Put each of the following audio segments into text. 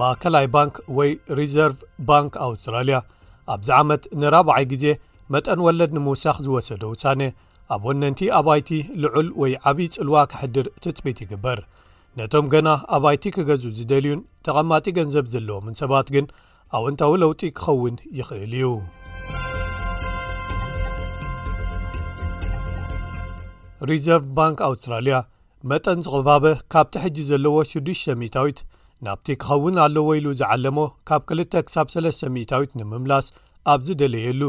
ማእከላይ ባንክ ወይ ሪዘርቭ ባንክ ኣውስትራልያ ኣብዚ ዓመት ንራብዓይ ግዜ መጠን ወለድ ንምውሳኽ ዝወሰደ ውሳነ ኣብ ወነንቲ ኣባይቲ ልዑል ወይ ዓብዪ ጽልዋ ክሕድር ትጽቢት ይግበር ነቶም ገና ኣባይቲ ክገዝኡ ዝደልዩን ተቐማጢ ገንዘብ ዘለዎምን ሰባት ግን ኣወንታዊ ለውጢ ክኸውን ይኽእል እዩ ሪዘርቭ ባንክ ኣውስትራልያ መጠን ዝቕባበ ካብቲ ሕጂ ዘለዎ 6ዱሽ ሚታዊት ናብቲ ክኸውን ኣለዎ ኢሉ ዝዓለሞ ካብ 2 ክሳብ 3ለስተ ሚታዊት ንምምላስ ኣብ ዝደለየሉ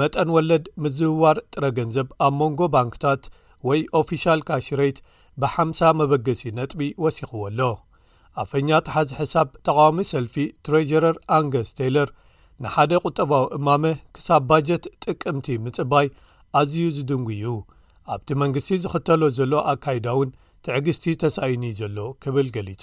መጠን ወለድ ምዝውዋር ጥረ ገንዘብ ኣብ መንጎ ባንክታት ወይ ኦፊሻል ካሽረይት ብሓምሳ መበገሲ ነጥቢ ወሲኽዎ ኣሎ። ኣፈኛ ተሓዚ ሕሳብ ተቓዋሚ ሰልፊ ትሬዠረር ኣንገስ ቴይለር ንሓደ ቁጠባዊ እማመ ክሳብ ባጀት ጥቅምቲ ምጽባይ ኣዝዩ ዝድንጉይ እዩ፣ ኣብቲ መንግስቲ ዝኽተሎ ዘሎ ኣካይዳ'ውን ትዕግስቲ ተሳኢኑ'ዩ ዘሎ ክብል ገሊጹ።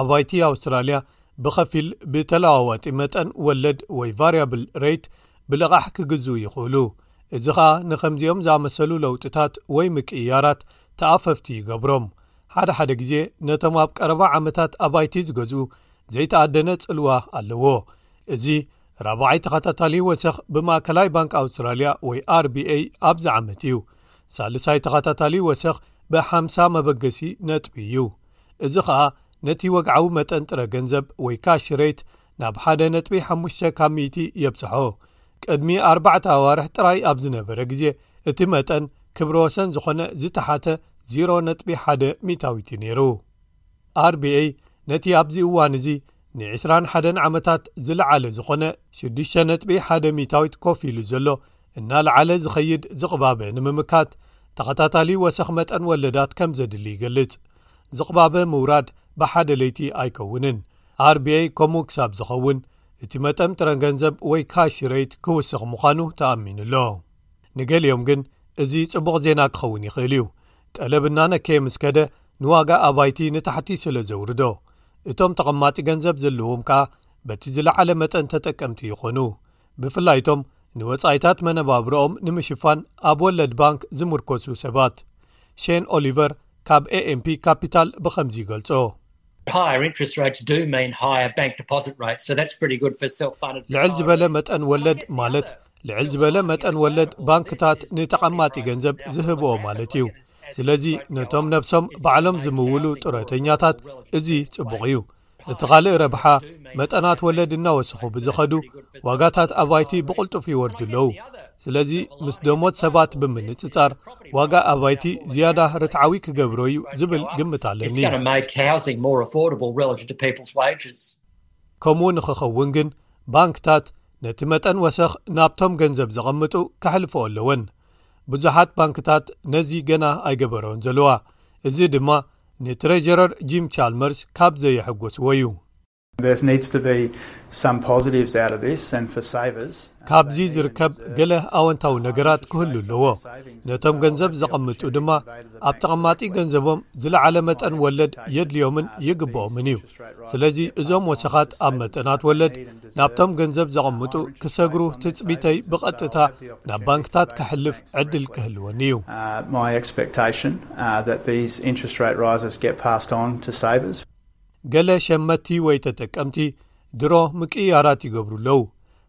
ኣባይቲ ኣውስትራልያ ብኸፊል ብተለዋዋጢ መጠን ወለድ ወይ ቫርያብል ሬይት ብልቓሕ ክግዝኡ ይኽእሉ እዚ ኸኣ ንኸምዚኦም ዝኣመሰሉ ለውጥታት ወይ ምቅይያራት ተኣፈፍቲ ይገብሮም ሓደ ሓደ ግዜ ነቶም ኣብ ቀረባ ዓመታት ኣባይቲ ዝገዝኡ ዘይተኣደነ ጽልዋ ኣለዎ እዚ ራብዓይ ተኸታታሊ ወሰኽ ብማእከላይ ባንክ ኣውስትራልያ ወይ ኣርቢa ኣብዚ ዓመት እዩ ሳልሳይ ተኸታታሊ ወሰኽ ብ50 መበገሲ ነጥቢ እዩ እዚ ኸኣ ነቲ ወግዓዊ መጠን ጥረ ገንዘብ ወይ ካሽ ሬት ናብ ሓደ ነጥቢ ሓሙሽተ ካብ ሚእቲ የብጽሖ። ቅድሚ ኣርባዕተ ኣዋርሕ ጥራይ ኣብ ዝነበረ ግዜ እቲ መጠን ክብረ ወሰን ዝኾነ ዝተሓተ ዚሮ ነጥቢ ሓደ ሚእታዊት'ዩ ነይሩ። RBA ነቲ ኣብዚ እዋን እዚ ንዒስራን ሓደን ዓመታት ዝለዓለ ዝኾነ ሽዱሽተ ነጥቢ ሓደ ሚእታዊት ኮፍ ኢሉ ዘሎ እናልዓለ ዝኸይድ ዝቕባበ ንምምካት ተኸታታሊ ወሰኽ መጠን ወለዳት ከም ዘድሊ ይገልጽ። ዝቕባበ ምውራድ ብሓደ ለይቲ ኣይከውንን፣ RBA ከምኡ ክሳብ ዝኸውን እቲ መጠን ጥረ ገንዘብ ወይ ካሽ ረይት ክውስኽ ምዃኑ ተኣሚኑ ኣሎ። ንገሊኦም ግን እዚ ጽቡቕ ዜና ክኸውን ይኽእል እዩ። ጠለብ እናነከየ ምስ ከደ ንዋጋ ኣባይቲ ንታሕቲ ስለ ዘውርዶ፣ እቶም ተቐማጢ ገንዘብ ዘለዎም ከኣ በቲ ዝለዓለ መጠን ተጠቀምቲ ይዀኑ። ብፍላይ እቶም ንወጻኢታት መነባብሮኦም ንምሽፋን ኣብ ወለድ ባንክ ዝምርኮሱ ሰባት ሸን ኦሊቨር ካብ ኤmፒ ካፒታል ብኸምዚ ይገልጾ ልዕል ዝበለ መጠን ወለድ ማለት ልዕል ዝበለ መጠን ወለድ ባንክታት ንተቐማጢ ገንዘብ ዝህብኦ ማለት እዩ ስለዚ ነቶም ነብሶም ባዕሎም ዝምውሉ ጥረተኛታት እዚ ጽቡቕ እዩ እቲ ኻልእ ረብሓ መጠናት ወለድ እናወሰኹ ብዝኸዱ ዋጋታት ኣባይቲ ብቕልጡፍ ይወርዱ ኣለዉ ስለዚ ምስ ደሞት ሰባት ብምንጽጻር ዋጋ ኣባይቲ ዝያዳ ርትዓዊ ክገብሮ እዩ ዝብል ግምት ኣለኒ ከምኡ ንኽኸውን ግን ባንክታት ነቲ መጠን ወሰኽ ናብቶም ገንዘብ ዘቐምጡ ከሕልፎ ኣለወን ብዙሓት ባንክታት ነዚ ገና ኣይገበሮን ዘለዋ እዚ ድማ ንትሬዠረር ጂም ቻልመርስ ካብ ዘየሐጐስዎ እዩ። ካብዚ ዝርከብ ገለ ኣወንታዊ ነገራት ክህሉ ኣለዎ፣ ነቶም ገንዘብ ዘቐምጡ ድማ ኣብ ተቐማጢ ገንዘቦም ዝለዓለ መጠን ወለድ የድልዮምን ይግብኦምን እዩ። ስለዚ እዞም ወሰኻት ኣብ መጠናት ወለድ ናብቶም ገንዘብ ዘቐምጡ ክሰግሩ ትጽቢተይ ብቐጥታ ናብ ባንክታት ከሕልፍ ዕድል ክህልወኒ እዩ። ገለ ሸመትቲ ወይ ተጠቀምቲ ድሮ ምቅይያራት ይገብሩ ኣለዉ።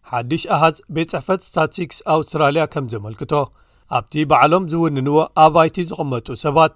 ሓድሽ ኣሃዝ ቤት ጽሕፈት ስታትስቲክስ ኣውስትራልያ ከም ዘመልክቶ ኣብቲ ባዕሎም ዝውንንዎ ኣባይቲ ዝቕመጡ ሰባት፣